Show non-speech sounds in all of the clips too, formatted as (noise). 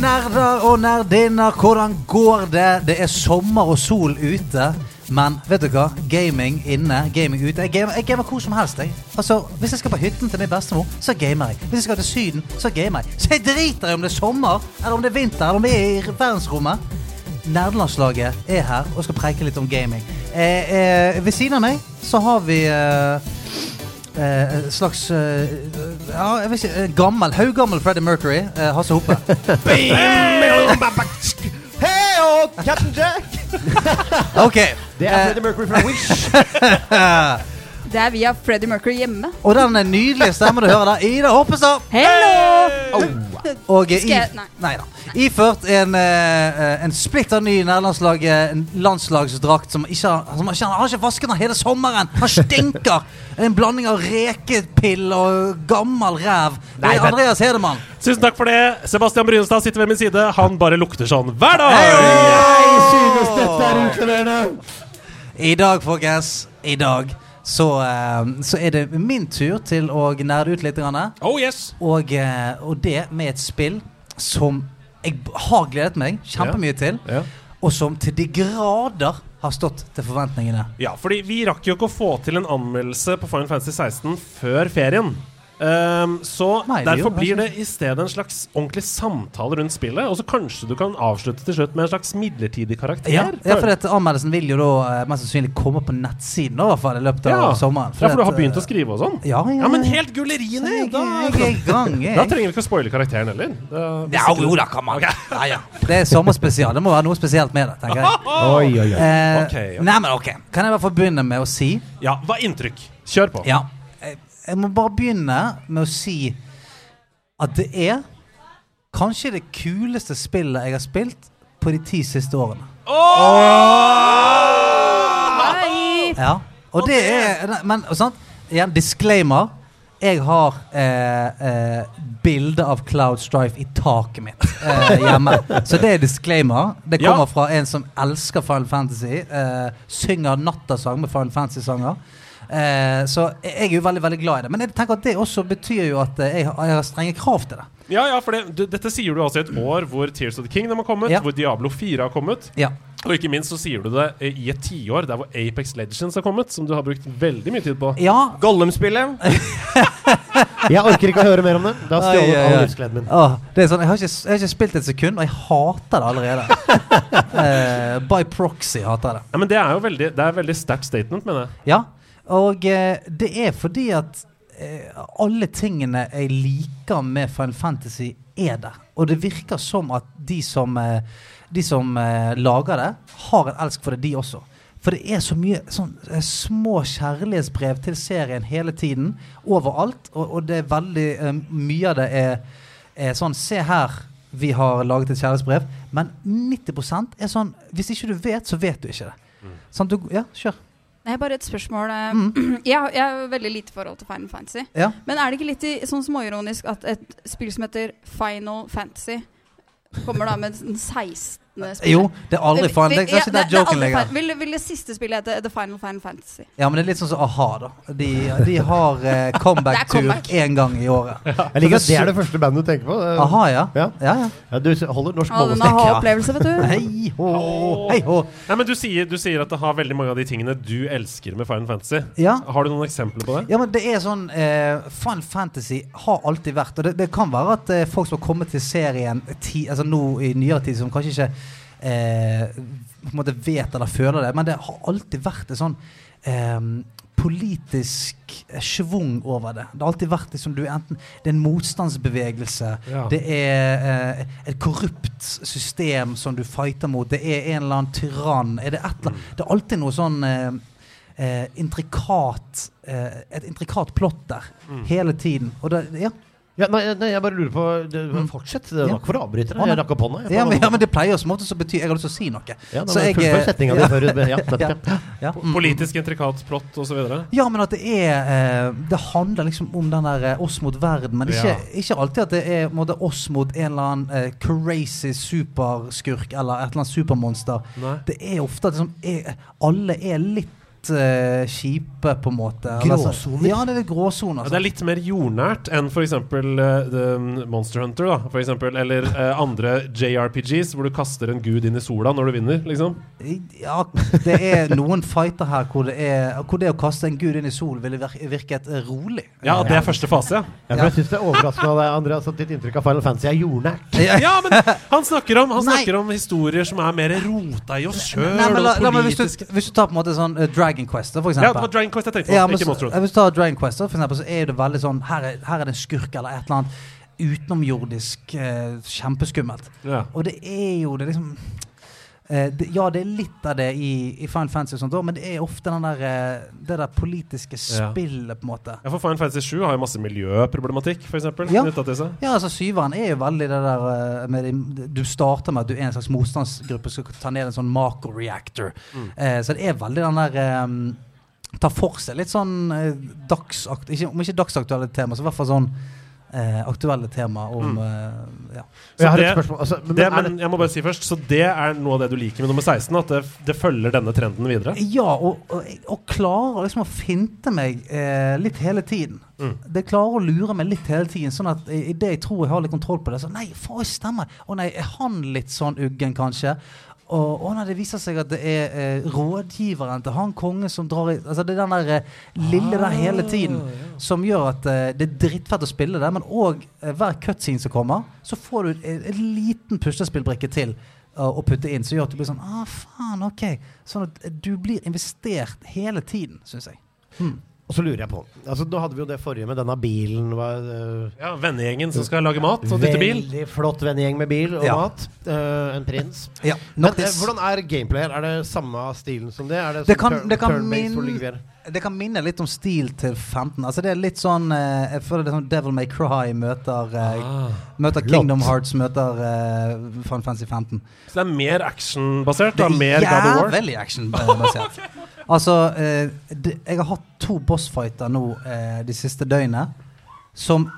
Nerder og nerdinner. Hvordan går det? Det er sommer og sol ute. Men vet du hva? Gaming inne, gaming ute. Jeg gamer, jeg gamer hvor som helst. Jeg. Altså, Hvis jeg skal på hytten til min bestemor, så gamer jeg. Hvis jeg skal til Syden, så gamer jeg. Så jeg driter i om det er sommer, eller om det er vinter, eller om vi er i verdensrommet. Nerdelandslaget er her og skal preike litt om gaming. Eh, eh, ved siden av meg så har vi eh, eh, slags eh, Ja, jeg vet ikke. Gammel, haugammel Freddie Mercury. eh, Hasse Hope. (laughs) Hei, og Captain Jack! Ok. Det er Freddie Mercury fra Wish. (laughs) Det er via Freddie Mercury hjemme. Og den nydelige stemmen du hører der, Ida Hoppestad. Hello! Og eh, Skal i, nei. nei da. Iført en, eh, en splitter ny nederlandslag eh, en landslagsdrakt som ikke har, som ikke, han har ikke vasket den hele sommeren. Han stinker! (laughs) En blanding av rekepill og gammel ræv. Det Nei, er men- Andreas Hedemann. Tusen takk for det. Sebastian Brynestad sitter ved min side. Han bare lukter sånn hver dag. Jeg synes dette er inkluderende. I dag, folkens, i dag så, eh, så er det min tur til å nerde ut litt. Oh yes. Og, eh, og det med et spill som jeg har gledet meg kjempemye til, Ja. og som til de grader har stått til forventningene. Ja, fordi vi rakk jo ikke å få til en anmeldelse på Final Fantasy 16 før ferien. Ehm, så Nei, derfor blir det det i stedet en slags ordentlig samtale rundt spillet. Og så kanskje du kan avslutte til slutt med en slags midlertidig karakter. Ja, ja for at Anmeldelsen vil jo da eh, mest sannsynlig komme på nettsiden da, i hvert fall i løpet av Ja. sommeren. Ja, for du har begynt å eh, skrive og sånn? Ja, ja, Ja, men helt gulleriene! Så Da, da trenger vi ikke å spoile karakteren heller. Da- hvis Ja, jo da, kan man. (laughs) Det er sommerspesial. Det må være noe spesielt med det, tenker jeg. (laughs) Oi, oi, oi. Eh, okay, ok. Nei, men ok. Kan jeg i hvert fall begynne med å si Ja, hva er inntrykk? Kjør på. Ja. Jeg, må bare begynne med å si at det er kanskje det kuleste spillet jeg har spilt på de ti siste årene. Oh! Ja. Og det er Men sant? Igjen, disclaimer. Jeg har eh, eh, bilde av Cloud Strife i taket mitt eh, hjemme. Så det er disclaimer. Det Ja. kommer fra en som elsker Final Fantasy. Eh, synger nattasang med Final Fantasy-sanger. Eh, så jeg er jo veldig veldig glad i det. Men jeg tenker at det også betyr jo at eh, jeg, har- jeg har strenge krav til det. Ja, ja, for det, du, dette sier du altså i et år hvor Tears of the Kingdom har kommet, Ja. hvor Diablo 4 har kommet, Ja. Og ikke minst så sier du det eh, i et tiår der hvor Apex Legends har kommet, som du har brukt veldig mye tid på. ja. Gollum-spillet. (laughs) Jeg orker ikke å høre mer om det. Det har stjålet all livsgleden min. Åh, det er sånn, jeg, har ikke, jeg har ikke spilt et sekund, og jeg hater det allerede. (laughs) Eh, by proxy hater jeg det. Ja, men det er jo veldig, det er veldig sterkt statement, mener jeg. Ja, og eh, det er fordi at eh, alle tingene jeg liker med Final Fantasy, er der. Og det virker som at de som, eh, de som eh, lager det, har en elsk for det, de også. For det er så mye sånn eh, små kjærlighetsbrev til serien hele tiden. Overalt. Og, og det er veldig eh, Mye av det er, er sånn Se her, vi har laget et kjærlighetsbrev. Men 90% er sånn Hvis ikke du vet, så vet du ikke det. Sånn, du, ja, kjør. Er bare et spørsmål. eh. Mm. (clears throat) Jeg, har- jeg har veldig lite forhold til Final Fantasy. Ja. Men er det ikke litt i, sånn småironisk at et spill som heter Final Fantasy Kommer da med 16 spillet. Jo, det er aldri Final Det, ja, det, det lenger. Vil, vil, det siste spillet hete The Final Final Fantasy? Ja, men det er litt sånn som a-ha, da. De, de har (laughs) uh, comeback-tur én gang i året. Ja. Jeg liker at det er det første bandet du tenker på. A-ha, ja. Ja. ja. Du holder norsk målestokk. Ja, opplevelse vet du. (laughs) Hei hå, hei hå. men du sier, du sier, at det har veldig mange av de tingene du elsker med Final Fantasy. Har du noen eksempler på det? Ja, men det er sånn uh, Final Fantasy har alltid vært Og det, det kan være at uh, folk som har kommet til serien ti, altså nå i nyere tid, som kanskje ikke eh, på en måte vet eller føler det, men det har alltid vært en sånn eh, politisk schwung over det. Det har alltid vært liksom du enten Det er en motstandsbevegelse. Ja. Det er eh, et korrupt system som du fighter mot. Det er en eller annen tyrann. Er det, et, eller det er alltid noe sånn eh, eh, intrikat eh, Et intrikat plott der hele tiden. Og det, ja, Ja, nei, nei, jeg bare lurer på det- Fortsett. Det er nok for å avbryte deg. Jeg rakk opp hånda. Ja, men, det pleier som oftest å bety Jeg har lyst til å si noe. Ja, Så jeg, eh, ja. før (laughs) Ja, ja. Ja. Mm. Politisk intrikat plott osv. Ja, men at det er eh, Det handler liksom om den der eh, oss mot verden. Men ikke, Ja. ikke alltid at det er måtte, oss mot en eller annen crazy superskurk eller et eller annet supermonster. Nei. Det er ofte at liksom, er, alle er litt eh, kjipe, på en måte. Gråsoner? Ja, det er litt gråsoner. Ja, det er litt mer jordnært enn f.eks. Uh, Monster Hunter, da, for eksempel, eller uh, andre JRPGs, hvor du kaster en gud inn i sola når du vinner. liksom Ja, det er noen fighter her hvor det, er, hvor det å kaste en gud inn i sol ville vir- virket eh, rolig. Ja, det er første fase, ja. Ja, men jeg syns det er overraskende av deg, Andreas, at ditt inntrykk av Final Fantasy er jordnært. Ja, men han snakker om, han snakker om historier som er mer rota i oss sjøl, og politiske. hvis, hvis du tar på en måte sånn eh, Dragon Quest, for eksempel. Ja, det var Dragon Quest jeg tenkte på, Ja, men ikke Monster Hvis du tar Dragon Quest, for eksempel, så er det veldig sånn Her er, her er det en skurk eller et eller annet utenomjordisk eh, kjempeskummelt. Ja. Og det er jo det liksom det, Ja, det er litt av det i, i Final Fantasy, og sånt, men det er ofte den der, eh, det der politiske Ja. spillet, på en måte. Ja, for Final Fantasy 7 har jo masse miljøproblematikk, f.eks. Ja. Ja, altså Syveren er jo veldig det der eh, med Du starter med at du er en slags motstandsgruppe skal ta ned en sånn macro-reactor. Mm. Eh, så det er veldig den der um, Ta for seg litt sånn eh, dagsakt... Ikke, om ikke dagsaktuelle tema, så i hvert fall sånn eh, aktuelle tema om Mm. eh, Ja. Så Jeg har et det- spørsmål. Altså, men Det, men jeg må bare si først, så det er noe av det du liker med nummer 16? At det, det følger denne trenden videre? Ja, og, og, og klarer liksom å finte meg eh, litt hele tiden. Mm. Det klarer å lure meg litt hele tiden, sånn at i, i det jeg tror jeg har litt kontroll på det, så nei, faen, stemmer. Å nei, er han litt sånn uggen, kanskje? Og å nei, det viser seg at det er eh, rådgiveren til han konge som drar i Altså det er den der eh, lille der hele tiden som gjør at eh, det er drittfett å spille det, men òg eh, hver cutscene som kommer, så får du en, en liten puslespillbrikke til uh, å putte inn, som gjør at du blir sånn Ah, faen, ok. Sånn at eh, du blir investert hele tiden, syns jeg. Hmm. Og så lurer jeg på altså, Nå hadde vi jo det forrige med denne bilen. Var, uh, Ja, Vennegjengen som skal lage mat og dytte bil. Veldig flott vennegjeng med bil og Ja. mat. Uh, en prins. Ja, Men, øh, hvordan er gameplay her? Er det samme stilen som det? Er det, Det kan- det kan turn-based min- hvor ligger vi her? det kan minne litt om stil til 15. Altså Det er litt sånn eh, Jeg føler det er sånn Devil May Cry møter eh, Ah. Møter Kingdom Kingdom Hearts møter Fun Fancy Fantasy 15. Så det er mer actionbasert? Det er Mer God of War? jævlig actionbasert. (laughs) (laughs) altså, eh, de, jeg har hatt to bossfighter nå eh, de siste døgnene som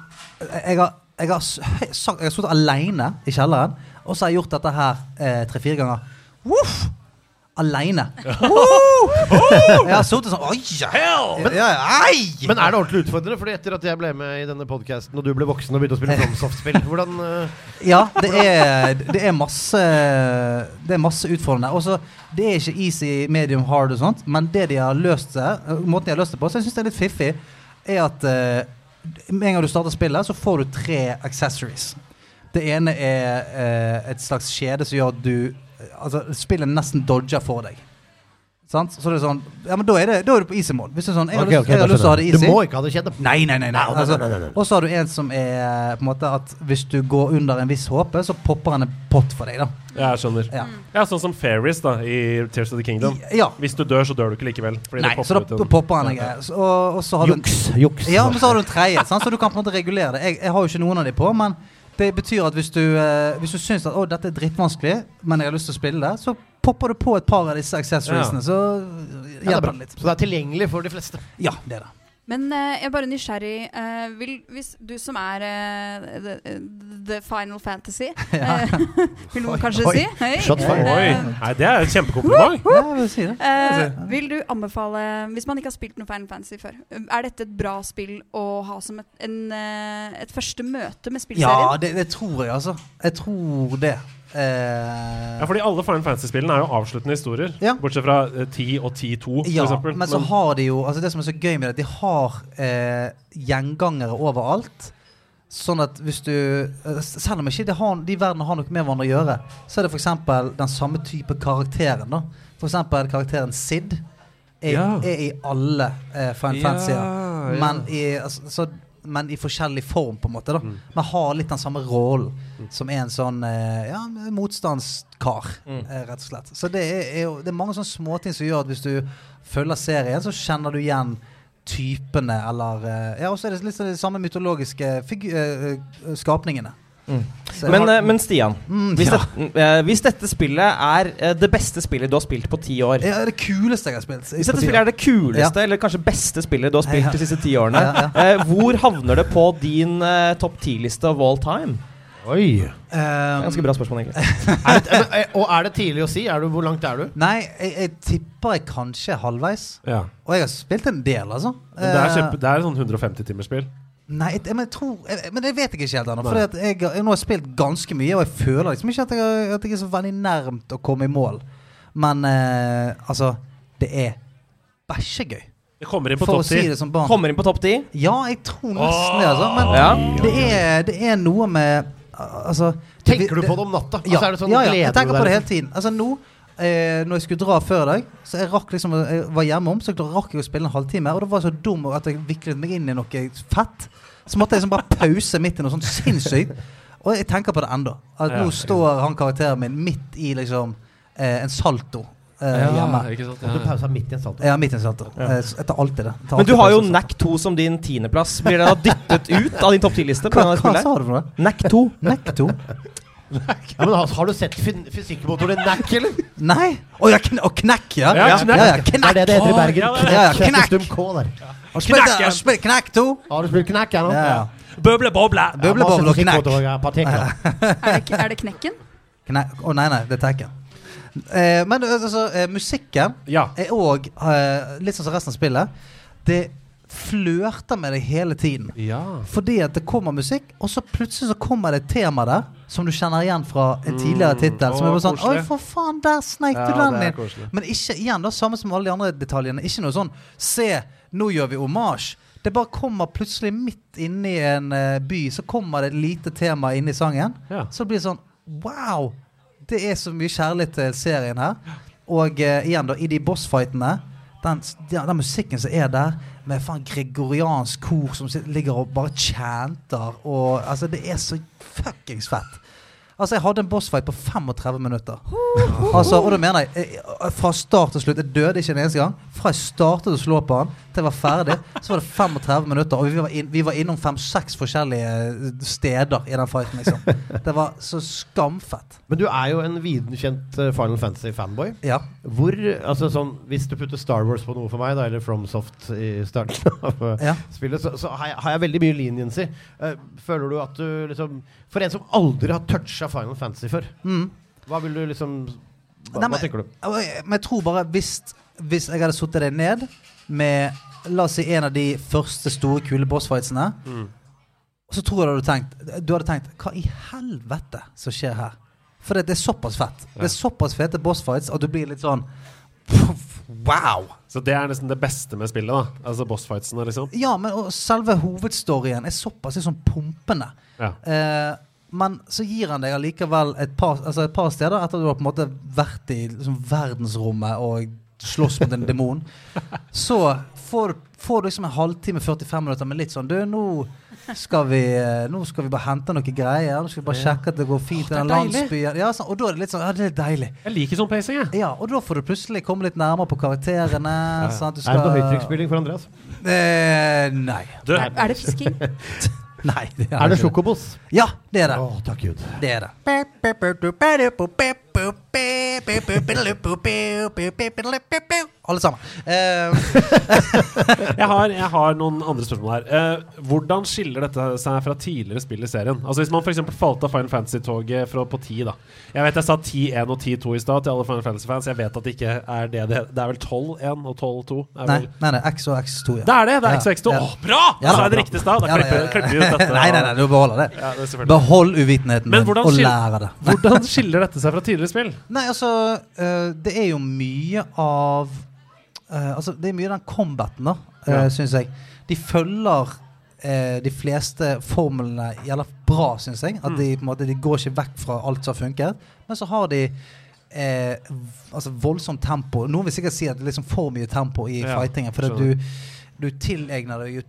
Jeg har, jeg har, jeg har sittet aleine i kjelleren, og så har jeg gjort dette her eh, tre-fire ganger. Voff! Aleine. (laughs) jeg har sittet sånn Oi! Ja! Men er det ordentlig utfordrende? Fordi etter at jeg ble med i denne podkasten, og du ble voksen og begynte å spille (laughs) Fromsoft-spill, hvordan uh... Ja, det er, det er masse Det er masse utfordrende. Også, det er ikke easy, medium, hard og sånt, men det de har løst seg, måten de har løst det på, så jeg syns det er litt fiffig, er at eh, med en gang du starter spillet, så får du tre accessories. Det ene er eh, et slags skjede som gjør at du Altså, spillet nesten dodger for deg. Sant? Så det er sånn Ja, men da er, det, da er du på easy mode. Hvis det er sånn Jeg har Ok, lyst, ok, jeg har lyst til å ha det easy. Du må ikke ha det kjedelig. Nei, nei, nei. nei. Altså, og så har du en som er på en måte at hvis du går under en viss håpe, så popper han en pott for deg. da Ja, jeg skjønner. Ja. Ja, Sånn som Fairies da, i Tears of the Kingdom. Ja. Hvis du dør, så dør du ikke likevel. Fordi Nei, det så da popper en- popper han en greie. Så- Og, og så har du en, Juks. Juks. ja, men så har du en tredje, så du kan på en måte regulere det. Jeg, jeg har jo ikke noen av de på, men det betyr at hvis du, hvis du syns at å, dette er drittvanskelig, men jeg har lyst til å spille det, så popper du på et par av disse accessoriesene, Ja. så Ja, det er hjelper bra. det litt. Så det er tilgjengelig for de fleste. Ja, det er det. Men eh, jeg er bare nysgjerrig. eh, vil, hvis du som er eh, the, the Final Fantasy (laughs) eh, (laughs) Vil noen kanskje Oi. si? Hei. Shot fired. Oi! Eh, Nei, det er et kjempekompliment. Uh, uh, vil si det. vil du anbefale, hvis man ikke har spilt noe Final Fantasy før, er dette et bra spill å ha som et, en, eh, et første møte med Ja, det, det tror jeg, altså. Jeg tror det. Eh, Ja, fordi alle Final Fantasy-spillene er jo avsluttende historier. Ja. Bortsett fra eh, 10 og 10-2, for Ja, eksempel. men så har de jo Altså Det som er så gøy med det, de har eh, gjengangere overalt. Sånn at hvis du eh, Selv om ikke de, har, de verdenene har noe med hverandre å gjøre, så er det f.eks. den samme type karakteren. da F.eks. karakteren Sid er, Ja. er i alle eh, Final Fantasy-er. Men, i, altså, så, men i forskjellig form, på en måte. da Mm. Men har litt den samme rollen som er en sånn eh, ja, motstandskar, Mm. eh, rett og slett. Så det er, er det er mange sånne småting som gjør at hvis du følger serien, så kjenner du igjen typene, eller eh, Ja, og så er det litt sånn de samme mytologiske eh, eh, skapningene. Mm. Men, har... men Stian, Mm, hvis, ja. dette, eh, hvis dette spillet er eh, det beste spillet du har spilt på ti år Ja, det kuleste jeg har spilt. Hvis dette spillet er det kuleste eller kanskje beste spillet du har spilt Ja. de siste ti årene, Ja, eh, hvor havner det på din eh, topp ti-liste of all time? Oi. Eh, Ganske bra spørsmål, egentlig. (laughs) Er det, eh, og er det tidlig å si? Er du, hvor langt er du? Nei, jeg, jeg tipper jeg kanskje halvveis. Ja. Og jeg har spilt en del, altså. Men det er, Eh, kjempe, det er sånn 150 timers spill. Nei, jeg, men, jeg tror, jeg, men det vet jeg ikke helt ennå. For jeg, jeg, nå har spilt ganske mye, og jeg føler liksom ikke at jeg, at jeg er så veldig nærmt å komme i mål. Men eh, altså Det er bæsjegøy. Det kommer inn på topp si 10. det. Kommer inn på topp ti? Ja, jeg tror nesten det, altså. Men Ja. det, er, det er noe med Altså Tenker du det- på det om natta? Ja, Altså, er det sånn, ja, ja, jeg tenker på det hele tiden. Altså nå eh, Når jeg skulle dra før i dag, så jeg rakk liksom Jeg var hjemme om, så rakk jeg å spille en halvtime. Og da var jeg så dum at jeg viklet meg inn i noe fett. Så måtte jeg liksom bare pause midt i noe sånt sinnssykt. Og jeg tenker på det ennå. At nå står han karakteren min midt i liksom eh, en salto eh, hjemme. ikke sant? Og du pausa midt i en salto. Ja, midt i en salto. Eh, så jeg tar alltid det. Jeg tar Men du har jo pause. NAC 2 som din tiendeplass. Blir det da dyttet ut av din topp 10-liste? Hva, hva sa du for noe? NAC 2. Nekk 2? Ja, men har, du sett fysikkmotoren fysikkmotoren Knack, eller? Nei? Å ja, kn og knekk, ja. Ja, knekk. ja, ja, Det er det det heter i Bergen. ja, Ja, ja, Knekk. knekk. K der. Har spilt- har spilt knekk 2? Har du spilt knekk? Ja, ja. Bøble boble! Bøble, boble og knekk. Er det, er det knekken? (laughs) Knekk. Å nei, nei, det er tekken. Eh, men altså, eh, musikken Ja. er òg, eh, litt sånn som resten av spillet, det flørter med deg hele tiden. ja. Fordi at det kommer musikk, og så plutselig så kommer det et tema der som du kjenner igjen fra en tidligere tittel. Som er bare sånn. Oi, for faen, der sneik Ja, du den inn! Men ikke igjen da, samme som alle de andre detaljene. Ikke noe sånn Se, nå gjør vi omasj. Det bare kommer plutselig midt inni en eh, by, så kommer det et lite tema inni sangen. Ja. Så blir det sånn Wow! Det er så mye kjærlighet til serien her. Og uh, igjen, da, i de bossfightene den, ja, den musikken som er der, med faen gregoriansk kor som ligger og bare chanter og Altså, det er så fuckings fett. Altså, jeg hadde en bossfight på 35 minutter. Altså, og da mener jeg eh, Fra start til slutt. Jeg døde ikke en eneste gang. Fra jeg startet å slå på han til jeg var ferdig, så var det 35 minutter. Og vi var, inn, vi var innom fem-seks forskjellige eh, steder i den fighten, liksom. Det var så skamfett. Men du er jo en videnkjent eh, Final Fantasy-fanboy. Ja. Hvor, altså sånn, Hvis du putter Star Wars på noe for meg, da, eller FromSoft i starten (laughs) av ja. spillet, så, så har, jeg, har jeg veldig mye leniency. Eh, føler du at du liksom For en som aldri har toucha Final Fantasy før, Mm. hva vil du liksom Hva, Nei, hva tenker du? Men jeg tror bare hvis, hvis jeg hadde satt deg ned med La oss si en av de første store, kule bossfightsene, Mm. så tror jeg du hadde tenkt Du hadde tenkt Hva i helvete som skjer her? For det, det er såpass fett. Det er såpass fete bossfights at du blir litt sånn Wow! Så det er nesten det beste med spillet, da. Altså bossfightsene, liksom. Ja, men selve hovedstoryen er såpass liksom pumpende. Ja. Eh, men så gir han deg allikevel et par, altså et par steder etter at du har på en måte vært i liksom, verdensrommet og slåss mot en demon. (laughs) Så får, får du liksom en halvtime, 45 minutter med litt sånn Du, nå skal vi, eh, nå skal vi bare hente noen greier. Nå skal vi bare sjekke at det går fint i den landsbyen. Ja, sånn, og da er det litt sånn Ja, det er deilig. Jeg liker sånn pacing, jeg. Ja, og da får du plutselig komme litt nærmere på karakterene. Sånn at du Er det noe høytrykksspilling for Andreas? Eh, nei. Du, Er det fisking? (laughs) (laughs) Nei. Det Er det sjokobos? Ja, det er det. Å, takk Gud. Det er det. Alle sammen. Uh, (laughs) jeg, har, jeg har noen andre spørsmål her. Uh, hvordan skiller dette seg fra tidligere spill i serien? Altså Hvis man f.eks. falt av Final Fantasy-toget på 10, da. Jeg vet jeg sa 10-1 og 10-2 i stad til alle Final Fantasy-fans. Jeg vet at det ikke er det. Det, det er vel 12-1 og 12-2? er nei, vel- nei, nei, X og X2. Det er det! Det er Ja, X og X2. ja. Åh, bra! Ja, så er det riktig stad. Da Ja, klipper, ja, ja. klipper vi ut dette. (laughs) Nei, nei, nei, du beholder det. Ja, det. Behold uvitenheten din, og lær av det. Hvordan skiller dette seg fra tidligere spill? Nei, altså uh, Det er jo mye av uh, Altså, det er mye av den combaten, da, uh, Ja. syns jeg. De følger de fleste formlene gjelder bra, syns jeg. At Mm. de på en måte De går ikke vekk fra alt som har funket. Men så har de altså voldsomt tempo. Noen vil sikkert si at det er liksom for mye tempo i Ja, fightingen. For du, du tilegner deg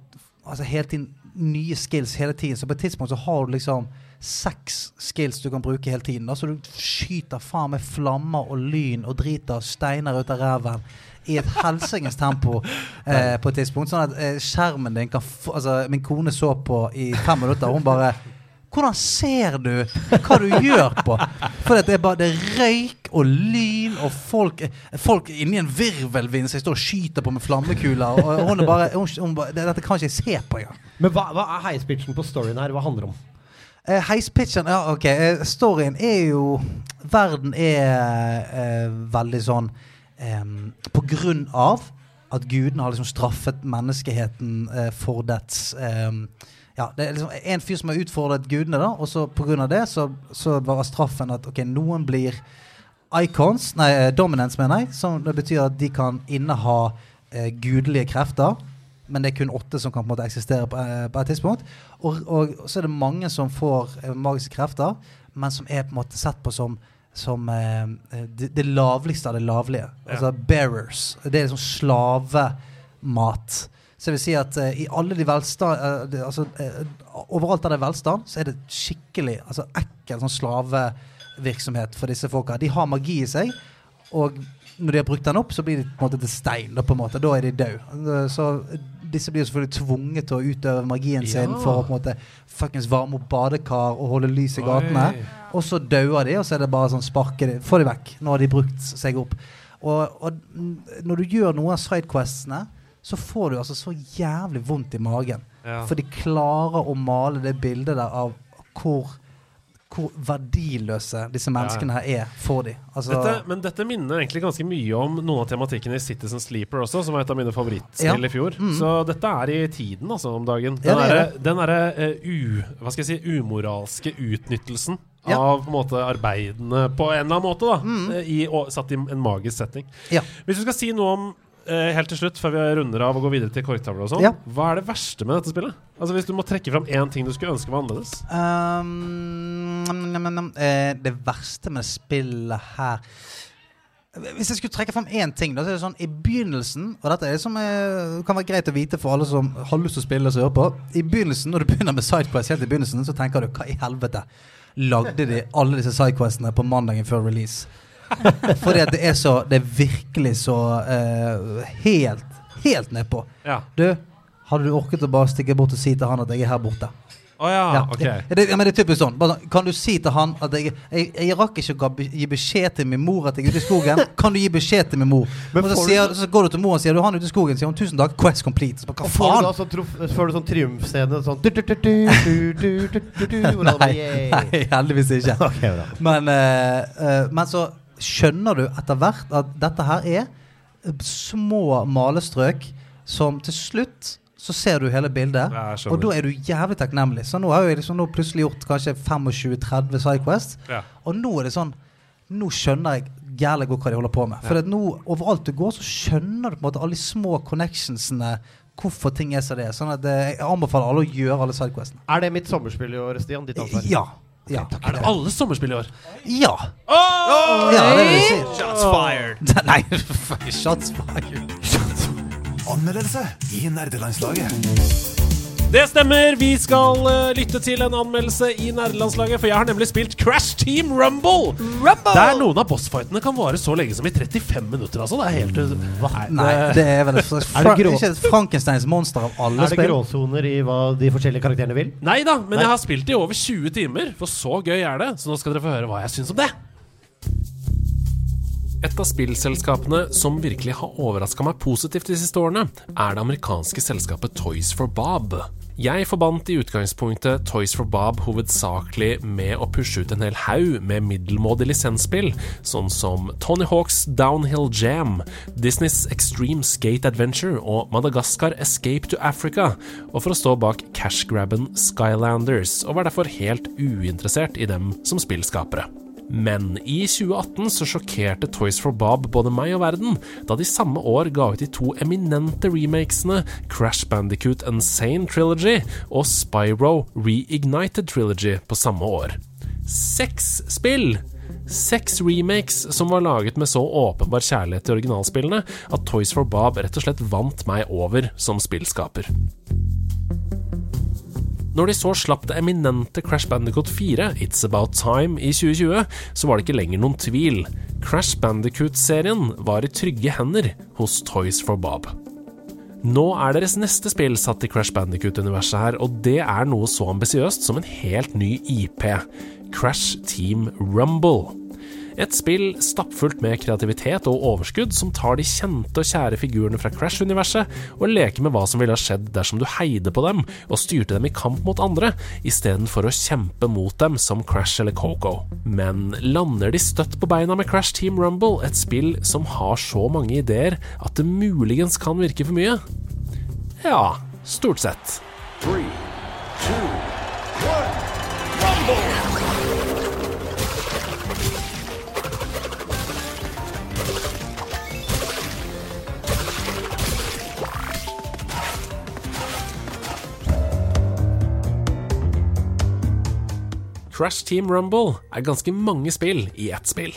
altså hele tiden nye skills hele tiden. Så på et tidspunkt så har du liksom seks skills du kan bruke hele tiden. Da. Så du skyter faen med flammer og lyn og driter steiner ut av ræven i et helsingens tempo (laughs) eh, på et tidspunkt. Sånn at eh, skjermen din kan få Altså, min kone så på i fem minutter, og hun bare hvordan ser du hva du gjør på? For det er bare det er røyk og lyn og folk Folk inni en virvelvind som jeg står og skyter på med flammekuler. Og hun er bare, hun, hun bare Dette kan ikke jeg se på engang. Men hva, hva er heispitchen på storyen her? Hva handler det om? Eh, heispitchen Ja, OK. Eh, storyen er jo Verden er eh, veldig sånn På grunn av at gudene har liksom straffet menneskeheten eh, for dets ja, det er liksom en fyr som har utfordret gudene, da, og så pga. det så, så var straffen at ok, noen blir icons, nei, dominance, mener jeg. Som det betyr at de kan inneha eh, gudelige krefter. Men det er kun åtte som kan på en måte eksistere på, eh, på et tidspunkt. Og, og så er det mange som får eh, magiske krefter, men som er på en måte sett på som som eh, det, det lavligste av det lavlige. Altså bearers. Det er liksom slavemat. Så jeg vil si at uh, i alle de velstand uh, det, altså, uh, Overalt der det er velstand, så er det skikkelig altså, ekkel sånn slavevirksomhet for disse folka. De har magi i seg, og når de har brukt den opp, så blir de på en måte til stein. Da, på en måte. da er de døde. Så disse blir jo selvfølgelig tvunget til å utøve magien sin Ja. for å på en måte fuckings varme opp badekar og holde lys i gatene. Oi. Og så dauer de, og så er det bare sånn sparke de, få de vekk. Nå har de brukt seg opp. Og, og når du gjør noen av sidequestene, så får du altså så jævlig vondt i magen. Ja. For de klarer å male det bildet der av hvor, hvor verdiløse disse menneskene her er for dem. Altså, Dette, men dette minner egentlig ganske mye om noen av tematikkene i Citizen Sleeper også, som var et av mine favorittspill Ja. i fjor. Mm. Så dette er i tiden, altså, om dagen. Den er derre- den derre u... Hva skal jeg si Umoralske utnyttelsen Ja. av på en måte arbeidene på en eller annen måte, da. Mm. eh, I, og, satt i en magisk setting. Ja. Hvis du skal si noe om helt til slutt, før vi runder av og går videre til korktavle og sånn, Ja. hva er det verste med dette spillet? Altså Hvis du må trekke fram én ting du skulle ønske var annerledes? Um, nam, nam. Eh, det verste med spillet her Hvis jeg skulle trekke fram én ting, da, så er det sånn i begynnelsen Og dette er det som er, kan være greit å vite for alle som har lyst til å spille og hører på. I begynnelsen, Når du begynner med Sidequest helt i begynnelsen, så tenker du hva i helvete lagde de alle disse sidequestene på mandagen før release? Fordi at det er så Det er virkelig så uh, helt, helt nedpå. Ja. Du, hadde du orket å bare stikke bort og si til han at jeg er her borte? Oh, ja. Ja. Okay. Det, men det er typisk sånn. Kan du si til han at jeg, jeg, jeg rakk ikke å gi beskjed til min mor at jeg er ute i skogen? Kan du gi beskjed til min mor? Men så, sier, så, går du til mor og sier du han er ute i skogen. Sier hun tusen takk, Quest complete. Så hva faen? Og får du da så får du sånn triumfscene sånn du, du, du, du du du Nei, heldigvis ikke. okay, men, uh, uh, men så skjønner du etter hvert at dette her er små malestrøk som til slutt så ser du hele bildet. ja. Og da er du jævlig takknemlig. Så nå har jeg liksom nå plutselig gjort kanskje 25-30 Sidequest. Ja. Og nå er det sånn Nå skjønner jeg jævlig godt hva de holder på med. For nå, overalt du går, så skjønner du på en måte alle de små connectionsene. Hvorfor ting er som det er. Sånn at det, jeg anbefaler alle å gjøre alle sidequestene. Er det mitt sommerspill i år, Stian? Ditt ansvar? Ja. Ja. Er det alle sommerspill i år? ja. ja, det vil si. Shots fired! (laughs) Nei, fuck, shots fired. Anmeldelse i nerdelandslaget. Det stemmer! Vi skal uh, lytte til en anmeldelse i nerdelandslaget, for jeg har nemlig spilt Crash Team Rumble! Rumble! Der noen av bossfightene kan vare så lenge som i 35 minutter, altså. Det er helt Nei, Nei, det er vel et (laughs) Er det ikke et Frankensteins monster av alle Er det gråsoner i hva de forskjellige karakterene vil? Nei da, men Nei. jeg har spilt i over 20 timer, for så gøy er det. Så nå skal dere få høre hva jeg syns om det. Et av spillselskapene som virkelig har overraska meg positivt de siste årene, er det amerikanske selskapet Toys for Bob. Jeg forbandt i utgangspunktet Toys for Bob hovedsakelig med å pushe ut en hel haug med middelmådige lisensspill, sånn som Tony Hawks Downhill Jam, Disneys Extreme Skate Adventure og Madagaskar Escape to Africa, og for å stå bak cashgrabben Skylanders, og var derfor helt uinteressert i dem som spillskapere. Men i 2018 så sjokkerte Toys for Bob både meg og verden, da de samme år ga ut de to eminente remakesene Crash Bandicoot Insane Trilogy og Spyro Reignited Trilogy på samme år. Seks spill! Seks remakes som var laget med så åpenbar kjærlighet til originalspillene at Toys for Bob rett og slett vant meg over som spillskaper. Når de så slapp det eminente Crash Bandicoot 4, It's About Time, i 2020, så var det ikke lenger noen tvil. Crash Bandicoot-serien var i trygge hender hos Toys for Bob. Nå er deres neste spill satt i Crash Bandicoot-universet her, og det er noe så ambisiøst som en helt ny IP, Crash Team Rumble. Et spill stappfullt med kreativitet og overskudd som tar de kjente og kjære figurene fra Crash-universet og leker med hva som ville ha skjedd dersom du heide på dem og styrte dem i kamp mot andre, istedenfor å kjempe mot dem som Crash eller Coco. Men lander de støtt på beina med Crash Team Rumble, et spill som har så mange ideer at det muligens kan virke for mye? Ja, stort sett. Crash Team Rumble er ganske mange spill i ett spill.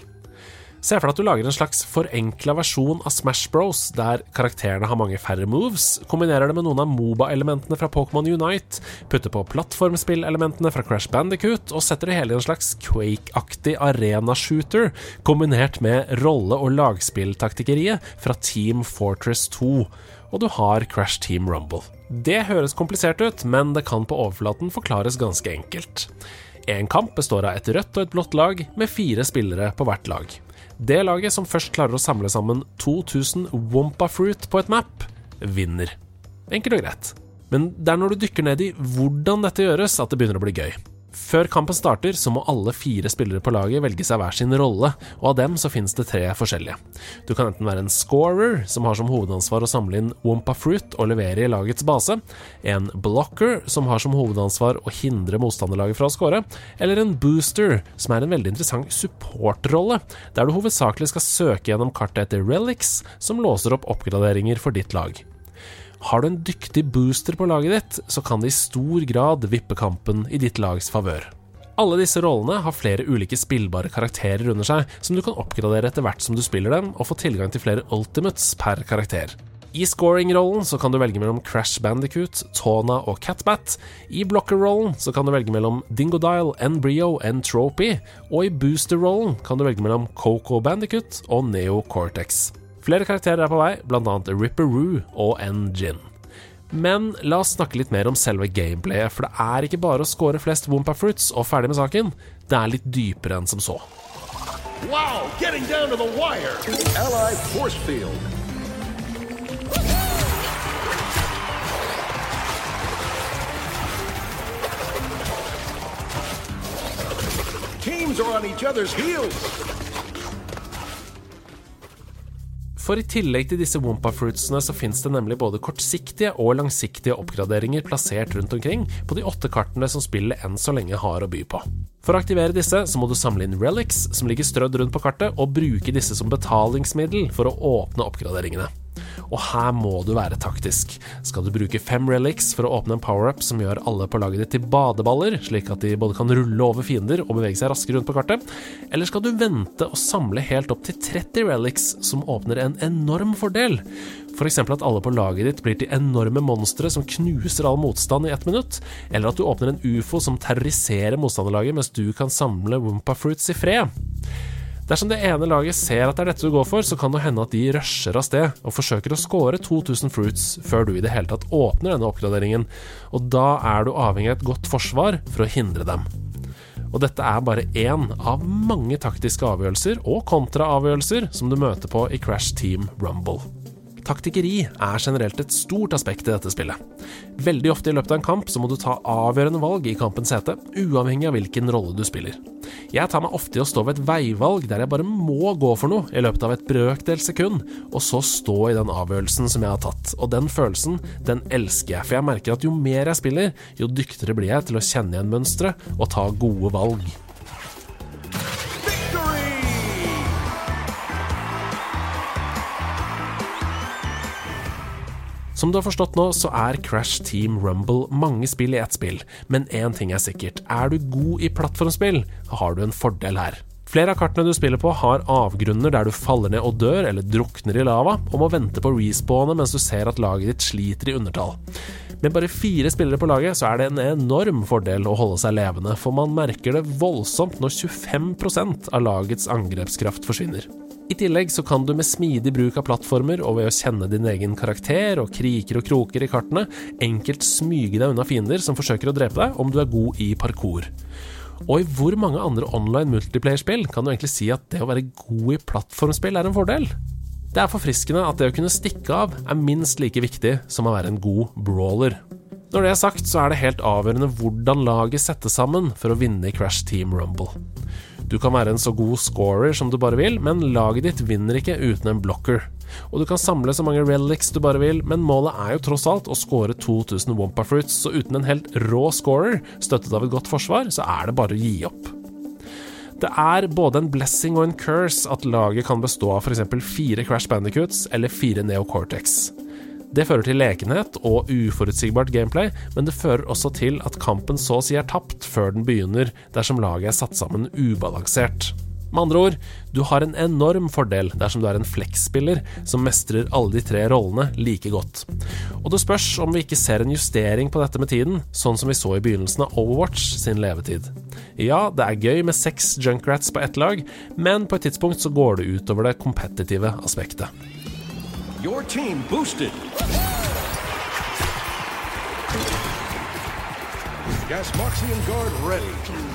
Se for deg at du lager en slags forenkla versjon av Smash Bros, der karakterene har mange færre moves, kombinerer det med noen av Moba-elementene fra Pokémon Unite, putter på plattformspillelementene fra Crash Bandicoot og setter det hele i en slags Quake-aktig arena-shooter, kombinert med rolle- og lagspilltaktikkeriet fra Team Fortress 2. Og du har Crash Team Rumble. Det høres komplisert ut, men det kan på overflaten forklares ganske enkelt. En kamp består av et rødt og et blått lag, med fire spillere på hvert lag. Det laget som først klarer å samle sammen 2000 Wompa Fruit på et map, vinner. Enkelt og greit. Men det er når du dykker ned i hvordan dette gjøres, at det begynner å bli gøy. Før kampen starter, så må alle fire spillere på laget velge seg hver sin rolle, og av dem så finnes det tre forskjellige. Du kan enten være en scorer, som har som hovedansvar å samle inn Wompa Fruit og levere i lagets base, en blocker, som har som hovedansvar å hindre motstanderlaget fra å score, eller en booster, som er en veldig interessant supportrolle, der du hovedsakelig skal søke gjennom kartet etter relics, som låser opp oppgraderinger for ditt lag. Har du en dyktig booster på laget ditt, så kan det i stor grad vippe kampen i ditt lags favør. Alle disse rollene har flere ulike spillbare karakterer under seg, som du kan oppgradere etter hvert som du spiller dem, og få tilgang til flere ultimates per karakter. I scoring-rollen så kan du velge mellom Crash Bandicoot, Tona og Catbat. I blocker-rollen så kan du velge mellom Dingodile, Embryo og Tropy. Og i booster-rollen kan du velge mellom Coco Bandicoot og Neo Cortex. Flere karakterer er på vei, annet Ripperoo og N-Gin. Men la oss snakke litt mer om selve gameplayet, for det er ikke bare å score flest Wompa Fruits og ferdig med saken. Det er litt dypere enn som så. Wow, getting down to the wire. Allied force. Teams are on each other's heels. For i tillegg til disse Wompa Fruitsene så finnes det nemlig både kortsiktige og langsiktige oppgraderinger plassert rundt omkring på de åtte kartene som spillet enn så lenge har å by på. For å aktivere disse så må du samle inn relics som ligger strødd rundt på kartet, og bruke disse som betalingsmiddel for å åpne oppgraderingene. Og her må du være taktisk. Skal du bruke fem relics for å åpne en power-up som gjør alle på laget ditt til badeballer, slik at de både kan rulle over fiender og bevege seg raskere rundt på kartet? Eller skal du vente og samle helt opp til 30 relics som åpner en enorm fordel? F.eks. at alle på laget ditt blir til enorme monstre som knuser all motstand i ett minutt, eller at du åpner en ufo som terroriserer motstanderlaget mens du kan samle Wumpa Fruits i fred. Dersom det ene laget ser at det er dette du går for, så kan det hende at de rusher av sted og forsøker å score 2000 fruits før du i det hele tatt åpner denne oppgraderingen, og da er du avhengig av et godt forsvar for å hindre dem. Og dette er bare én av mange taktiske avgjørelser og kontraavgjørelser som du møter på i Crash Team Rumble. Taktikkeri er generelt et stort aspekt i dette spillet. Veldig ofte i løpet av en kamp så må du ta avgjørende valg i kampens hete, uavhengig av hvilken rolle du spiller. Jeg tar meg ofte i å stå ved et veivalg der jeg bare må gå for noe i løpet av et brøkdels sekund, og så stå i den avgjørelsen som jeg har tatt. Og den følelsen, den elsker jeg, for jeg merker at jo mer jeg spiller, jo dyktigere blir jeg til å kjenne igjen mønstre og ta gode valg. Som du har forstått nå, så er Crash Team Rumble mange spill i ett spill, men én ting er sikkert. Er du god i plattformspill, har du en fordel her. Flere av kartene du spiller på, har avgrunner der du faller ned og dør, eller drukner i lava, og må vente på respawnet mens du ser at laget ditt sliter i undertall. Med bare fire spillere på laget, så er det en enorm fordel å holde seg levende, for man merker det voldsomt når 25% av lagets angrepskraft forsvinner. I tillegg så kan du med smidig bruk av plattformer og ved å kjenne din egen karakter og kriker og kroker i kartene, enkelt smyge deg unna fiender som forsøker å drepe deg, om du er god i parkour. Og i hvor mange andre online multiplayer-spill kan du egentlig si at det å være god i plattformspill er en fordel? Det er forfriskende at det å kunne stikke av er minst like viktig som å være en god brawler. Når det er sagt, så er det helt avgjørende hvordan laget settes sammen for å vinne i Crash Team Rumble. Du kan være en så god scorer som du bare vil, men laget ditt vinner ikke uten en blocker. Og du kan samle så mange relics du bare vil, men målet er jo tross alt å score 2000 Wompa Fruits, så uten en helt rå scorer, støttet av et godt forsvar, så er det bare å gi opp. Det er både en blessing og en curse at laget kan bestå av f.eks. fire Crash Bandicoots eller fire Neo Cortex. Det fører til lekenhet og uforutsigbart gameplay, men det fører også til at kampen så å si er tapt før den begynner, dersom laget er satt sammen ubalansert. Med andre ord, du har en enorm fordel dersom du er en flex-spiller som mestrer alle de tre rollene like godt. Og det spørs om vi ikke ser en justering på dette med tiden, sånn som vi så i begynnelsen av Overwatch sin levetid. Ja, det er gøy med seks junkrats på ett lag, men på et tidspunkt så går det utover det kompetitive aspektet. Your team boosted. Gasmoxian guard ready.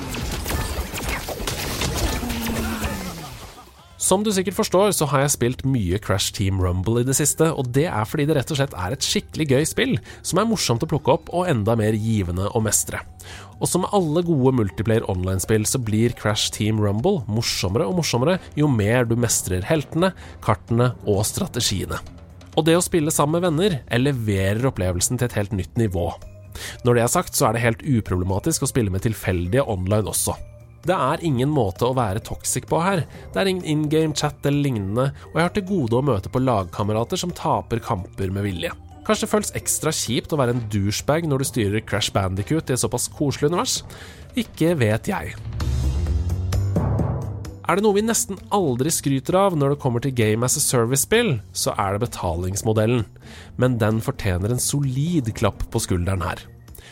Som du sikkert forstår, så har jeg spilt mye Crash Team Rumble i det siste, og det er fordi det rett og slett er et skikkelig gøy spill, som er morsomt å plukke opp og enda mer givende å mestre. Og som alle gode multiplayer online-spill, så blir Crash Team Rumble morsommere og morsommere jo mer du mestrer heltene, kartene og strategiene. Og det å spille sammen med venner eleverer opplevelsen til et helt nytt nivå. Når det er sagt, så er det helt uproblematisk å spille med tilfeldige online også. Det er ingen måte å være toxic på her. Det er ingen in game chat eller lignende, og jeg har til gode å møte på lagkamerater som taper kamper med vilje. Kanskje det føles ekstra kjipt å være en douchebag når du styrer Crash Bandicoot i et såpass koselig univers? Ikke vet jeg. Er det noe vi nesten aldri skryter av når det kommer til Game as a Service-spill, så er det betalingsmodellen. Men den fortjener en solid klapp på skulderen her.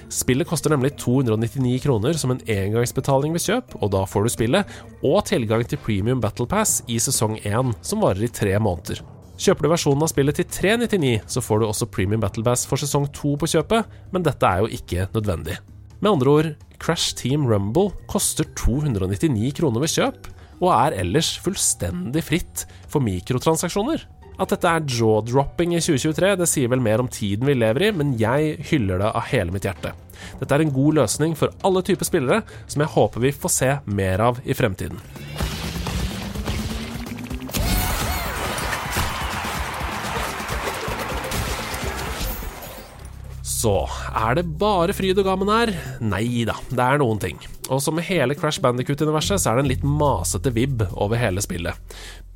Spillet koster nemlig 299 kroner som en engangsbetaling ved kjøp, og da får du spillet og tilgang til Premium Battle Pass i sesong 1, som varer i tre måneder. Kjøper du versjonen av spillet til 399, så får du også Premium Battle Pass for sesong 2 på kjøpet, men dette er jo ikke nødvendig. Med andre ord, Crash Team Rumble koster 299 kroner ved kjøp, og er ellers fullstendig fritt for mikrotransaksjoner. At dette er jaw-dropping i 2023, det sier vel mer om tiden vi lever i, men jeg hyller det av hele mitt hjerte. Dette er en god løsning for alle typer spillere, som jeg håper vi får se mer av i fremtiden. Så er det bare fryd og gammen her? Nei da, det er noen ting. Og som med hele Crash Bandicoot-universet, så er det en litt masete vib over hele spillet.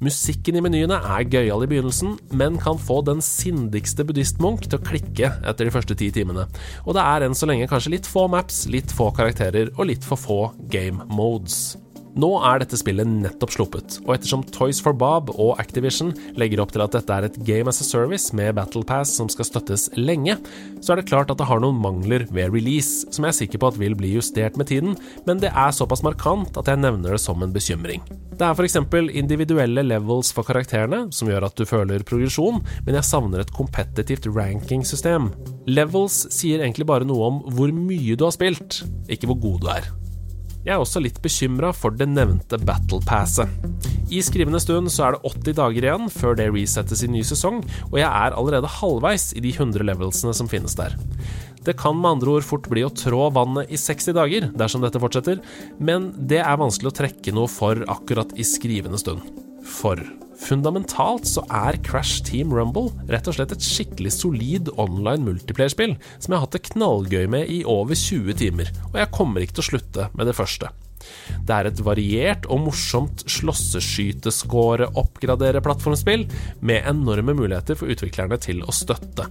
Musikken i menyene er gøyal i begynnelsen, men kan få den sindigste buddhistmunk til å klikke etter de første ti timene. Og det er enn så lenge kanskje litt få maps, litt få karakterer og litt for få game modes. Nå er dette spillet nettopp sluppet, og ettersom Toys for Bob og Activision legger opp til at dette er et game as a service med Battle Pass som skal støttes lenge, så er det klart at det har noen mangler ved release, som jeg er sikker på at vil bli justert med tiden, men det er såpass markant at jeg nevner det som en bekymring. Det er f.eks. individuelle levels for karakterene, som gjør at du føler progresjon, men jeg savner et kompetitivt rankingsystem. Levels sier egentlig bare noe om hvor mye du har spilt, ikke hvor god du er. Jeg er også litt bekymra for det nevnte Battle Passet. I skrivende stund så er det 80 dager igjen før det resettes i ny sesong, og jeg er allerede halvveis i de 100 levelsene som finnes der. Det kan med andre ord fort bli å trå vannet i 60 dager dersom dette fortsetter, men det er vanskelig å trekke noe for akkurat i skrivende stund. For fundamentalt så er Crash Team Rumble rett og slett et skikkelig solid online multiplayer-spill som jeg har hatt det knallgøy med i over 20 timer, og jeg kommer ikke til å slutte med det første. Det er et variert og morsomt slåsseskyteskåre-oppgradere-plattformspill med enorme muligheter for utviklerne til å støtte.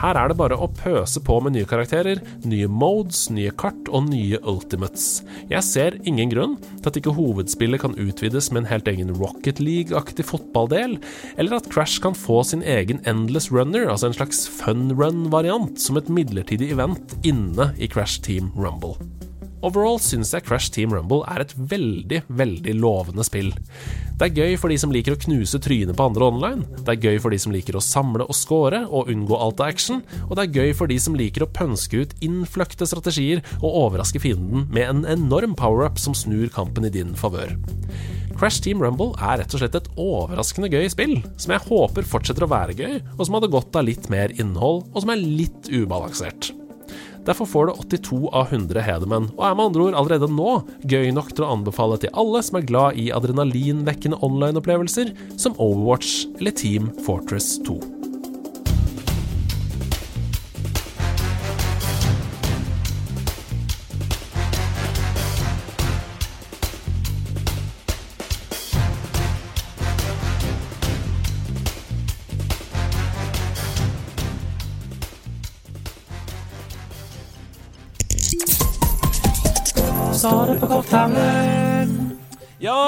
Her er det bare å pøse på med nye karakterer, nye modes, nye kart og nye ultimates. Jeg ser ingen grunn til at ikke hovedspillet kan utvides med en helt egen Rocket League-aktig fotballdel, eller at Crash kan få sin egen Endless Runner, altså en slags fun run-variant, som et midlertidig event inne i Crash Team Rumble. Overall syns jeg Crash Team Rumble er et veldig, veldig lovende spill. Det er gøy for de som liker å knuse trynet på andre online, det er gøy for de som liker å samle og score og unngå alt av action, og det er gøy for de som liker å pønske ut innfløkte strategier og overraske fienden med en enorm power-up som snur kampen i din favør. Crash Team Rumble er rett og slett et overraskende gøy spill, som jeg håper fortsetter å være gøy, og som hadde godt av litt mer innhold, og som er litt ubalansert. Derfor får det 82 av 100 Hedemenn, og er med andre ord allerede nå gøy nok til å anbefale til alle som er glad i adrenalinvekkende online-opplevelser som Overwatch eller Team Fortress 2. Ja,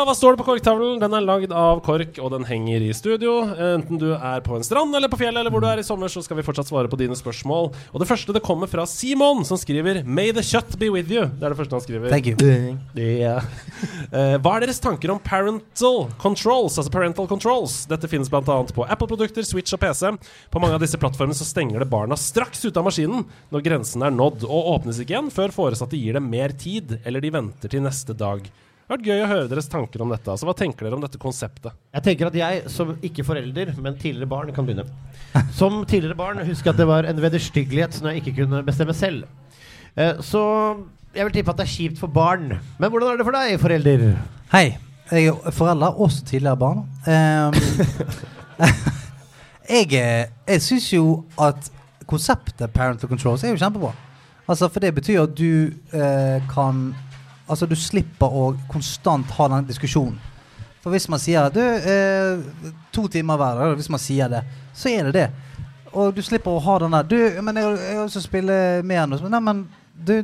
hva står det på korktavlen? Den er lagd av kork, og den henger i studio. Enten du er på en strand eller på fjellet eller hvor du er i sommer, så skal vi fortsatt svare på dine spørsmål. Og det første det kommer fra Simon, som skriver 'May the kjøtt be with you'. Det er det første han skriver. Thank you. Yeah. (laughs) Hva er deres tanker om parental controls? Altså parental controls Dette finnes bl.a. på Apple-produkter, Switch og PC. På mange av disse plattformene så stenger det barna straks ute av maskinen når grensen er nådd, og åpnes ikke igjen før foresatte gir dem mer tid, eller de venter til neste dag. Det har vært gøy å høre deres tanker om dette. Altså, Hva tenker dere om dette konseptet? Jeg tenker at jeg, som ikke forelder, men tidligere barn, kan begynne. Som tidligere barn husker jeg at det var en vederstyggelighet som jeg ikke kunne bestemme selv. Eh, så jeg vil tippe at det er kjipt for barn. Men hvordan er det for deg, forelder? Hei. Jeg er forelder, også tidligere barn. Um, (laughs) jeg er- jeg syns jo at konseptet parental controls er jo kjempebra. Altså, for det betyr at du eh, kan Altså, du slipper å konstant ha den diskusjonen. For hvis man sier du, eh, to timer hver dag, hvis man sier det, så er det det. Og du slipper å ha den der Du, men jeg, jeg har lyst til å spille mer nå. Nei, men du,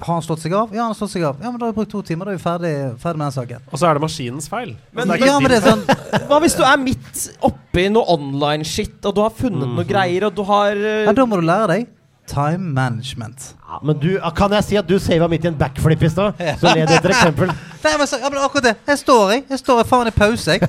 har han slått seg av? Ja, han har slått seg av. Ja, men da har vi brukt to timer. Da er vi ferdig, ferdig med den saken. Og så er det maskinens feil. Men- det ja, men det er sånn Hva hvis du er midt oppi noe online-shit, og du har funnet noe greier, og du har uh... Ja, da må du lære deg time management. Ja, men du, kan jeg si at du sava midt i en backflip i stad? Så led etter eksempel. (laughs) Nei, men, så, ja, men akkurat det. Jeg står i. Jeg står i faen i pause. (laughs)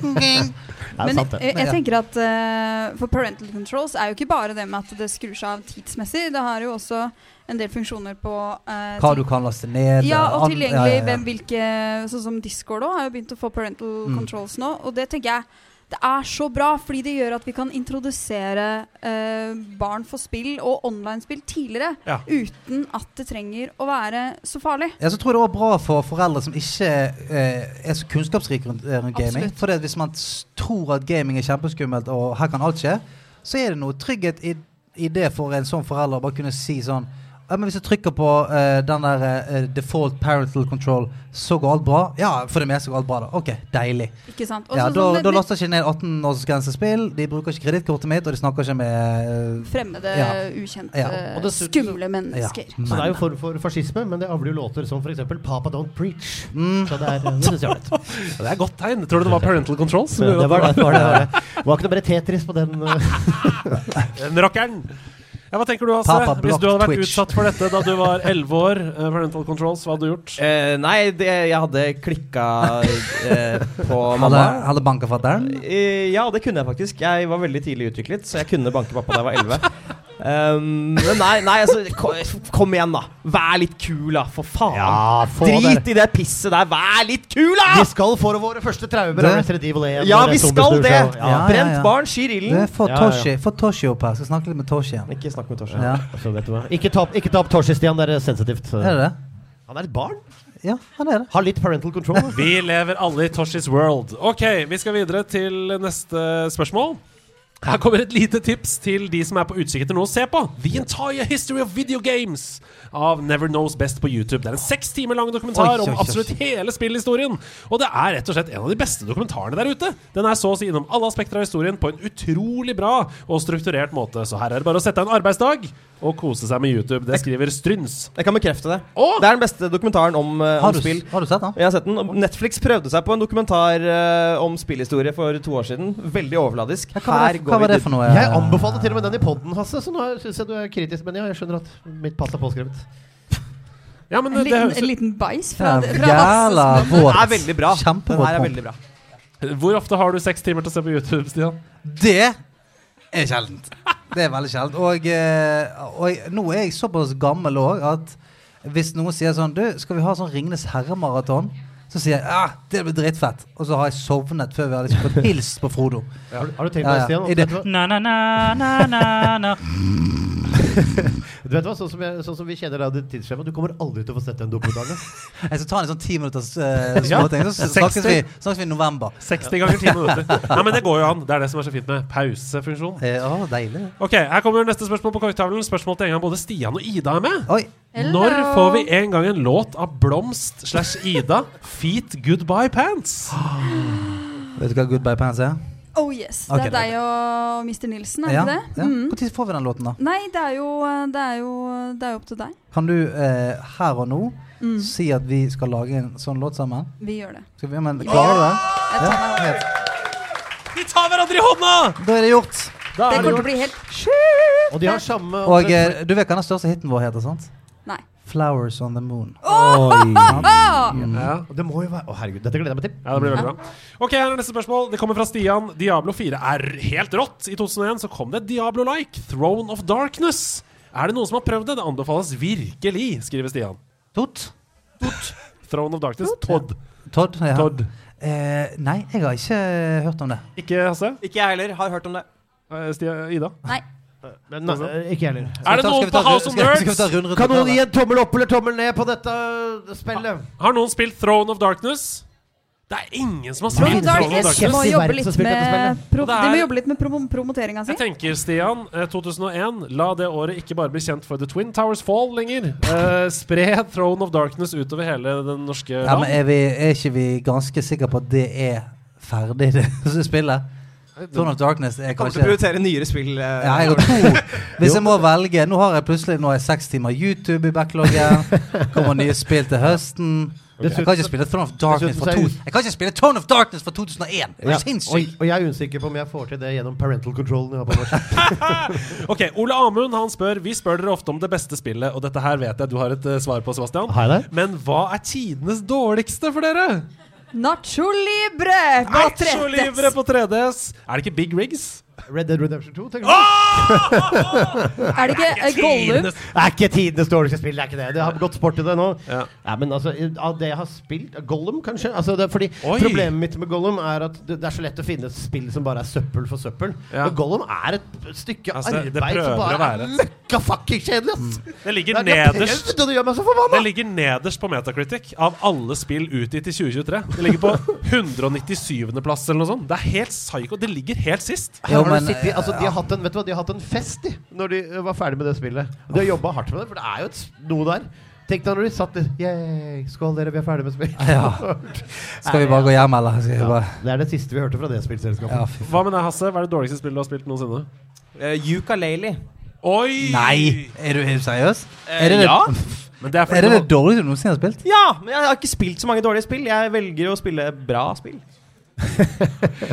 Men sant, jeg, jeg tenker at uh, For parental controls er jo ikke bare det med at det skrur seg av tidsmessig. Det har jo også en del funksjoner på uh, Hva du kan laste ned. Ja, og tilgjengelig ja, ja, ja. hvem hvilke Sånn som Discord òg har jo begynt å få parental Mm. controls nå. Og det tenker jeg det er så bra, fordi det gjør at vi kan introdusere eh, barn for spill og online-spill tidligere. Ja. Uten at det trenger å være så farlig. Jeg så tror det var bra for foreldre som ikke eh, er så kunnskapsrike rundt, eh, rundt gaming. For hvis man tror at gaming er kjempeskummelt og her kan alt skje, så er det noe trygghet i, i det for en sånn forelder å bare kunne si sånn ja, men Hvis jeg trykker på uh, den der uh, default parental control, så går alt bra? Ja, for det meste går alt bra, da. Ok, deilig. Ikke sant? Også, Ja, da, sånn det- da laster ikke ned 18-årsgrensespill. De bruker ikke kredittkortet mitt, og de snakker ikke med uh, Fremmede, Ja. ukjente, Ja. Skumle mennesker. Ja. Så det er jo form for fascisme, men det avler jo låter som f.eks. 'Papa Don't Preach'. Mm. Så det er det er. (laughs) Det er godt tegn. Tror du det var parental controls? Det var det. Var det, var det. det var (laughs) ikke noe bare Tetris på den. (laughs) Den rockeren! Ja, hva tenker du, Hasse? Altså? Hvis du hadde vært Twitch. utsatt for dette da du var 11 år, eh, parental controls, hva hadde du gjort? Uh, Nei, det, jeg hadde klikka uh, på Hadde, mamma. hadde bankafatteren? Eh, ja, det kunne jeg faktisk. Jeg var veldig tidlig utviklet, så jeg kunne banke pappa da jeg var 11. Um, men nei, nei altså, kom, igjen, da. Vær litt kul, da. For faen. Ja, få Drit det. i det pisset der. Vær litt kul, da! Vi skal få våre første traumer Det- av Evil 1. Ja, vi skal det. Ja, Ja. Brent barn skyr ilden. Få Ja, ja. Toshi, Toshi opp her. Skal snakke litt med Toshi igjen. Ikke snakk med Toshi. Ja. Så vet du hva. Ikke ta, opp Toshi, Stian. Det er sensitivt. Er det det? Han er et barn. Ja, han er det. Har litt parental control. Vi lever alle i Toshis world. Ok, vi skal videre til neste spørsmål. Her kommer et lite tips til de som er på utkikk etter noe å se på. The Entire History of Video Games av Never Knows Best på YouTube. Det er en seks timer lang dokumentar Oi, oi, oi. om absolutt hele spillhistorien. Og det er rett og slett en av de beste dokumentarene der ute. Den er så å si innom alle aspekter av historien på en utrolig bra og strukturert måte. Så her er det bare å sette av en arbeidsdag og kose seg med YouTube. Det skriver Stryns. Jeg kan bekrefte det. Åh! Det er den beste dokumentaren om, eh, Har om du, spill. har du sett den? Jeg har sett den. Netflix prøvde seg på en dokumentar uh, om spillhistorie for to år siden. Veldig overfladisk. Hva var det, hva var det for noe? Jeg anbefalte til og med den i poden, Hasse, så nå syns jeg du er kritisk. Men ja, jeg skjønner at mitt pass er påskrevet. Ja, men En liten, en liten bæsj fra, Ja, fra munn. Den er veldig bra. Den er veldig bra. Hvor ofte har du seks timer til å se på YouTube, Stian? Det er sjeldent. Det er veldig sjeldent. Og, eh, og nå er jeg såpass gammel òg at hvis noen sier sånn Du, skal vi ha sånn Ringenes herre-maraton? Så sier jeg ja, det blir dritfett. Og så har jeg sovnet før vi har liksom fått (laughs) hilst på Frodo. Har, du- har du tenkt Ja, på det, ja. Stian? Na, na, na, na, na, na. Du vet hva, sånn som, jeg, sånn som vi kjenner deg, det tidsskjemaet, du kommer aldri til å få sett den dokumentaren. Jeg skal ta en sånn ti minutters (laughs) uh, Ja, småting, så (laughs) snakkes vi, snakkes vi i november. 60 ganger 10 minutter. Nei, men det går jo an. Det er det som er så fint med pausefunksjon. Ja, deilig. Ok, Her kommer neste spørsmål på korktavlen. Spørsmål til en gang både Stian og Ida er med. Oi. Når får vi en gang en låt av Blomst slash Ida, Feet Goodbye Pants? (gasps) Vet du hva Goodbye Pants er? Oh yes. Det er deg og Mr. Nilsen, er Ja, det ja. Når? Mm. Får vi den låten, da? Nei, det er, jo, det, er jo, det er jo opp til deg. Kan du eh, her og nå Mm. si at vi skal lage en sånn låt sammen? Vi gjør det. Skal vi, ja, men, klarer du det? Jeg tar meg over. tar hverandre i hånda! Da er det gjort. Da Det er det kommer til å bli helt Og de har samme Og eh, du vet hva den største hiten vår heter, sant? Flowers on the Moon. Oi. Mm. Ja. Det må jo være Å, herregud, dette gleder jeg meg til. Ja, det blir veldig bra. Ok, her er neste spørsmål. Det kommer fra Stian. Diablo 4 er helt rått. I 2001 så kom det Diablo-like. Throne of Darkness. Er det noen som har prøvd det? Det anbefales virkelig, skriver Stian. Tot? Throne of Darkness. Todd. Todd? Ja. Todd. Eh, nei, jeg har ikke hørt om det. Ikke Hasse? Ikke jeg heller. Har hørt om det. Eh, Stia, Ida? Nei. Men, nei, ikke jeg heller. Er det noen på House of vi skal vi ta Nerds? rundt Kan noen gi en tommel opp eller tommel ned på dette spillet? Har noen spilt Throne of Darkness? Det er ingen som har spilt Throne of Darkness Darkness. må jobbe litt med pro De er- jobbe litt med prom promoteringa si. Jeg tenker, Stian, eh, 2001, la det året ikke bare bli kjent for The Twin Towers Fall lenger. Uh, spre Throne of Darkness utover hele den norske Ja, men land. er, vi, er ikke vi ganske sikre på at det er ferdig, (laughs) det spillet? Throne of Darkness er kanskje Kommer til å prioritere nyere spill. eh, ja, jeg har (laughs) to. Hvis jeg må velge Nå har jeg plutselig Nå har jeg seks timer YouTube i backloggen. Kommer nye spill til høsten. Jeg kan ikke spille Throne of Darkness fra to, Jeg kan ikke spille Throne of Darkness fra 2001! Er du Ja, og, og jeg er usikker på om jeg får til det gjennom parental control. (laughs) Ok, Ole Amund han spør Vi spør dere ofte om det beste spillet, og dette her vet jeg du har et uh, svar på, Sebastian. Men hva er tidenes dårligste for dere? Nacho Libre på 3DS. Libre på 3DS. Er det ikke Big Rigs? Red Dead Redemption 2, tenker du? Er det ikke eh, Gollum? Det er ikke tidenes dårligste spill. Det er ikke det. Det har gått sport i det nå. Ja. Ja, men altså, Av det jeg har spilt Gollum, kanskje? Altså, det er fordi Oi. Problemet mitt med Gollum er at det, det er så lett å finne et spill som bare er søppel for søppel. Ja. Og Gollum er et stykke Altså, det- det arbeid som bare være er et- møkka fucking kjedelig, ass! Det ligger Det er- det er nederst det gjør meg så Det forbanna! ligger nederst på Metacritic av alle spill utgitt i 2023. Det ligger på 197.-plass eller noe sånt. Det er helt psycho. Det ligger helt sist. Ja, men, sittet- altså, de, har hatt en, vet du hva, de har hatt en fest de, når de uh, var ferdig med det spillet. De har jobba hardt med det, for det er jo et, noe der. Tenk deg når de satt der Skål, dere, vi er ferdig med spill. (laughs) Ja. (laughs) Skal vi bare gå hjem, eller? Skal vi Ja, det er det siste vi hørte fra det spillselskapet. ja. Hva med deg, Hasse? Hva er det dårligste spillet du har spilt noensinne? Uh, Ukulele. Oi! Nei! Er du, helt seriøs? Uh, Er det det, ja. (laughs) Men det er er det, det dårligste du noensinne har spilt? Ja, men jeg har ikke spilt så mange dårlige spill. Jeg velger å spille bra spill.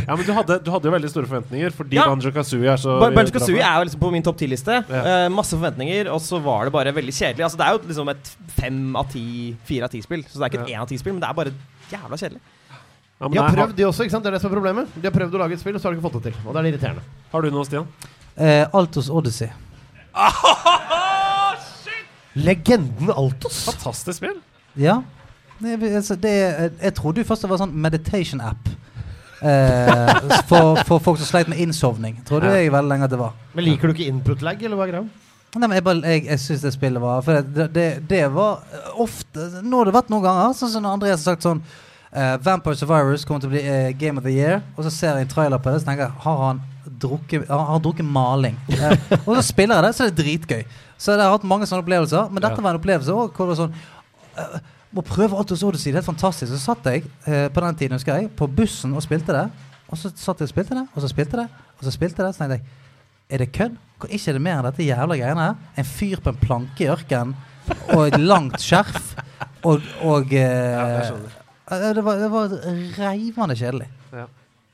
Ja, men du hadde, du hadde jo veldig store forventninger fordi Ja. Banjo Kazooie er så Ba- Banjo Kazooie er jo liksom på min topp 10-liste. Ja. Uh, masse forventninger, og så var det bare veldig kjedelig. Altså Det er jo liksom et fem av ti, fire av ti-spill. Så det er ikke et Ja. én av ti-spill, men det er bare jævla kjedelig. Ja, men De har prøvd, de også. ikke sant? Det er det som er problemet. De har prøvd å lage et spill, og så har de ikke fått det til. Og det er det irriterende. Har du noe, Stian? Uh, Altos Odyssey. (laughs) Legenden Altos. Fantastisk spill. Ja. Det, altså, det, jeg trodde jo først det var sånn meditation-app. Eh, for, for folk som sleit med innsovning. Trodde Ja. jeg veldig lenge at det var. Men liker du ikke input-lag, eller hva er greia? Nei, men jeg, bare, jeg, jeg syns det spillet var For det, det, det var eh, ofte Nå har det vært noen ganger, sånn som når Andreas har sagt sånn uh, Vampire Survivors kommer til å bli uh, Game of the Year. Og så ser jeg en trailer på det, så tenker jeg Har han drukket, han har drukket maling. Uh, (laughs) og så spiller jeg det, så er det dritgøy. Så jeg har hatt mange sånne opplevelser. Men dette Ja. var en opplevelse også, hvor det var sånn Må prøve alt hos Odyssey. Det er helt fantastisk. Så satt jeg eh, på den tiden husker jeg, på bussen og spilte det. Og så satt jeg og spilte det, og så spilte det, og så spilte det. Så tenkte jeg Er det kødd? Hvor Ikke er det mer enn dette jævla greiene her. En fyr på en planke i ørkenen og et langt skjerf. Og, og eh, Ja, det, var, det var reivende kjedelig.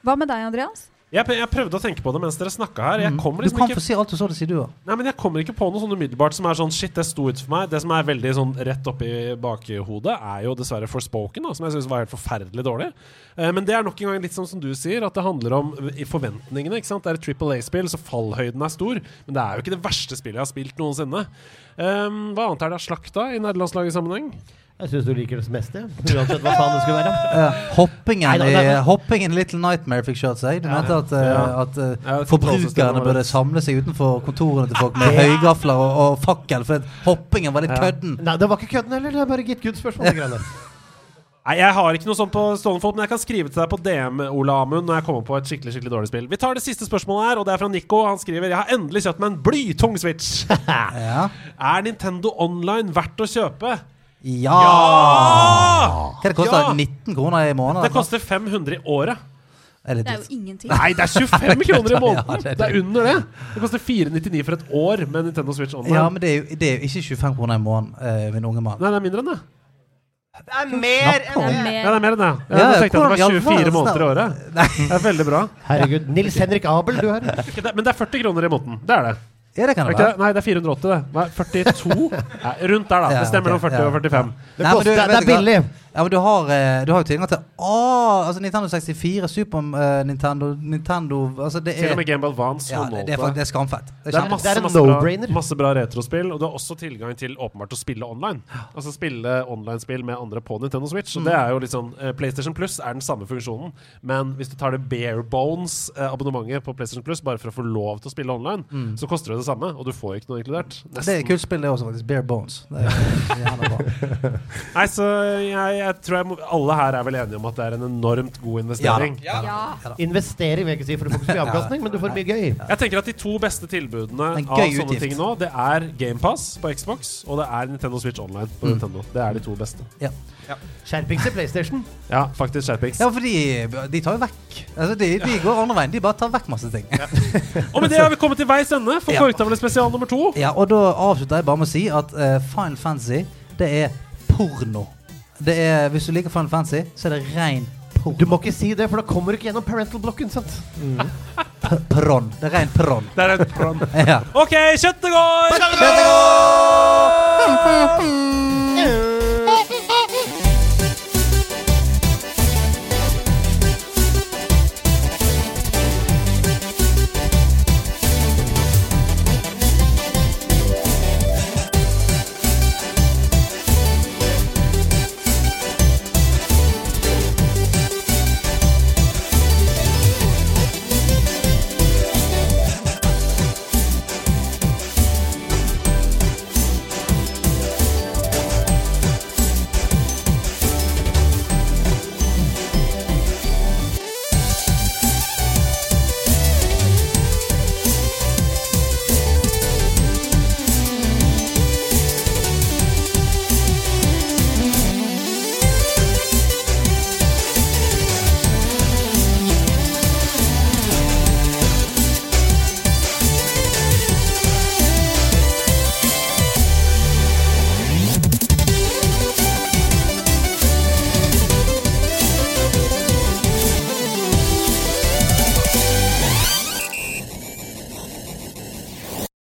Hva med deg, Andreas? Jeg, jeg prøvde å tenke på det mens dere snakka her. Jeg Mm. kommer du liksom kan ikke få si alt du så det, sier du òg. Nei, men Jeg kommer ikke på noe sånn umiddelbart som er sånn Shit, det sto ut for meg. Det som er veldig sånn rett oppi bakhodet, er jo dessverre Forspoken, da, som jeg syns var helt forferdelig dårlig. Eh, men det er nok en gang litt sånn som du sier, at det handler om eh, forventningene. ikke sant? Det er et Triple A-spill, så fallhøyden er stor. Men det er jo ikke det verste spillet jeg har spilt noensinne. Um, hva annet er det av slakta i nederlandslaget sammenheng? Jeg syns du liker det meste. Uansett hva faen det skulle være. (laughs) hoppingen, Nei, da, er- hoppingen Little Nightmare fikk kjørt seg. Du Ja. mente at, eh, Ja. at uh, Ja, forbrukerne burde samle seg utenfor kontorene til folk med høygafler og, og fakkel, for hoppingen var litt Ja. kødden. Nei, det var ikke kødden heller. Det er bare Git Good-spørsmål. (laughs) Nei, Jeg har ikke noe sånt på stående fot, men jeg kan skrive til deg på DM Ola Amund når jeg kommer på et skikkelig skikkelig dårlig spill. Vi tar det siste spørsmålet her, og det er fra Nico. Han skriver Jeg har endelig kjøpt meg en blytung Switch. (laughs) Ja. er Nintendo Online verdt å kjøpe? Ja! Ja! Hva det koster Ja! 19 kroner i måneden? Det koster 500 i året. Er det Det er dyrt? jo ingenting. Nei, det er 25 (laughs) kroner i måneden! Ja, det er Det er under det. Det koster 499 for et år med Nintendo Switch Online. Ja, men det er, jo, det er jo ikke 25 kroner i måneden, eh, min unge mann. Nei, det er mindre enn det. Det er mer enn. Det Ja, mer. det er mer enn det. Ja, Ja, nå tenkte jeg at det hvordan i var all 24 verden? måneder i året. Det er veldig bra. Herregud. Nils Henrik Abel, du her. Det- Men det er 40 kroner i måneden. Det er det. Ja, det kan det være. Nei, det er 480, det. Nei, 42? (laughs) Nei, rundt der, da. Ja, Det stemmer mellom 40 ja. og 45. Det, Nei, men du, det er billig. Ja, men du har, eh, du har jo tilgang til å, altså Nintendo 64, Super uh, Nintendo, Nintendo altså det er, Til og med Game Boy Advance. ja, det, det er det er skamfett. Det er Det er masse, Det er en masse, bra, no-brainer. masse bra retrospill, og du har også tilgang til åpenbart å spille online. Altså spille online-spill med andre på Nintendo Switch. Og Mm. det er jo litt sånn eh, PlayStation Plus er den samme funksjonen, men hvis du tar det bare bones-abonnementet på PlayStation Plus bare for å få lov til å spille online, Mm. så koster det det samme, og du får ikke noe inkludert. Det er kult spill, det også, faktisk. Bare Bones. Det er det er (laughs) Nei, så jeg, jeg tror jeg må, alle her er vel enige om at det er en enormt god investering. Ja. Investering vil jeg ikke si, for du får ikke så mye avkastning, men du får mye gøy. Jeg tenker at De to beste tilbudene av sånne utgift. ting nå, det er GamePass på Xbox og det er Nintendo Switch Online på Mm. Nintendo. Det er de to beste. Skjerpings til PlayStation. Ja, faktisk skjerpings. Ja, for de, de tar jo vekk altså de, de går andre veien. De bare tar vekk masse ting. Og med det har vi kommet til veis ende for Ja. Korktavle spesial nummer to. Ja, Og da avslutter jeg bare med å si at uh, Final Fantasy, det er porno. Det er, hvis du liker Final Fantasy, så er det rein porno. Du må ikke si det, for da kommer du ikke gjennom parental-blokken. sant? Mm. Pron. Det er rein pron. Det er rein pron. (laughs) Ja. OK, kjøttet går! Kjøttet går!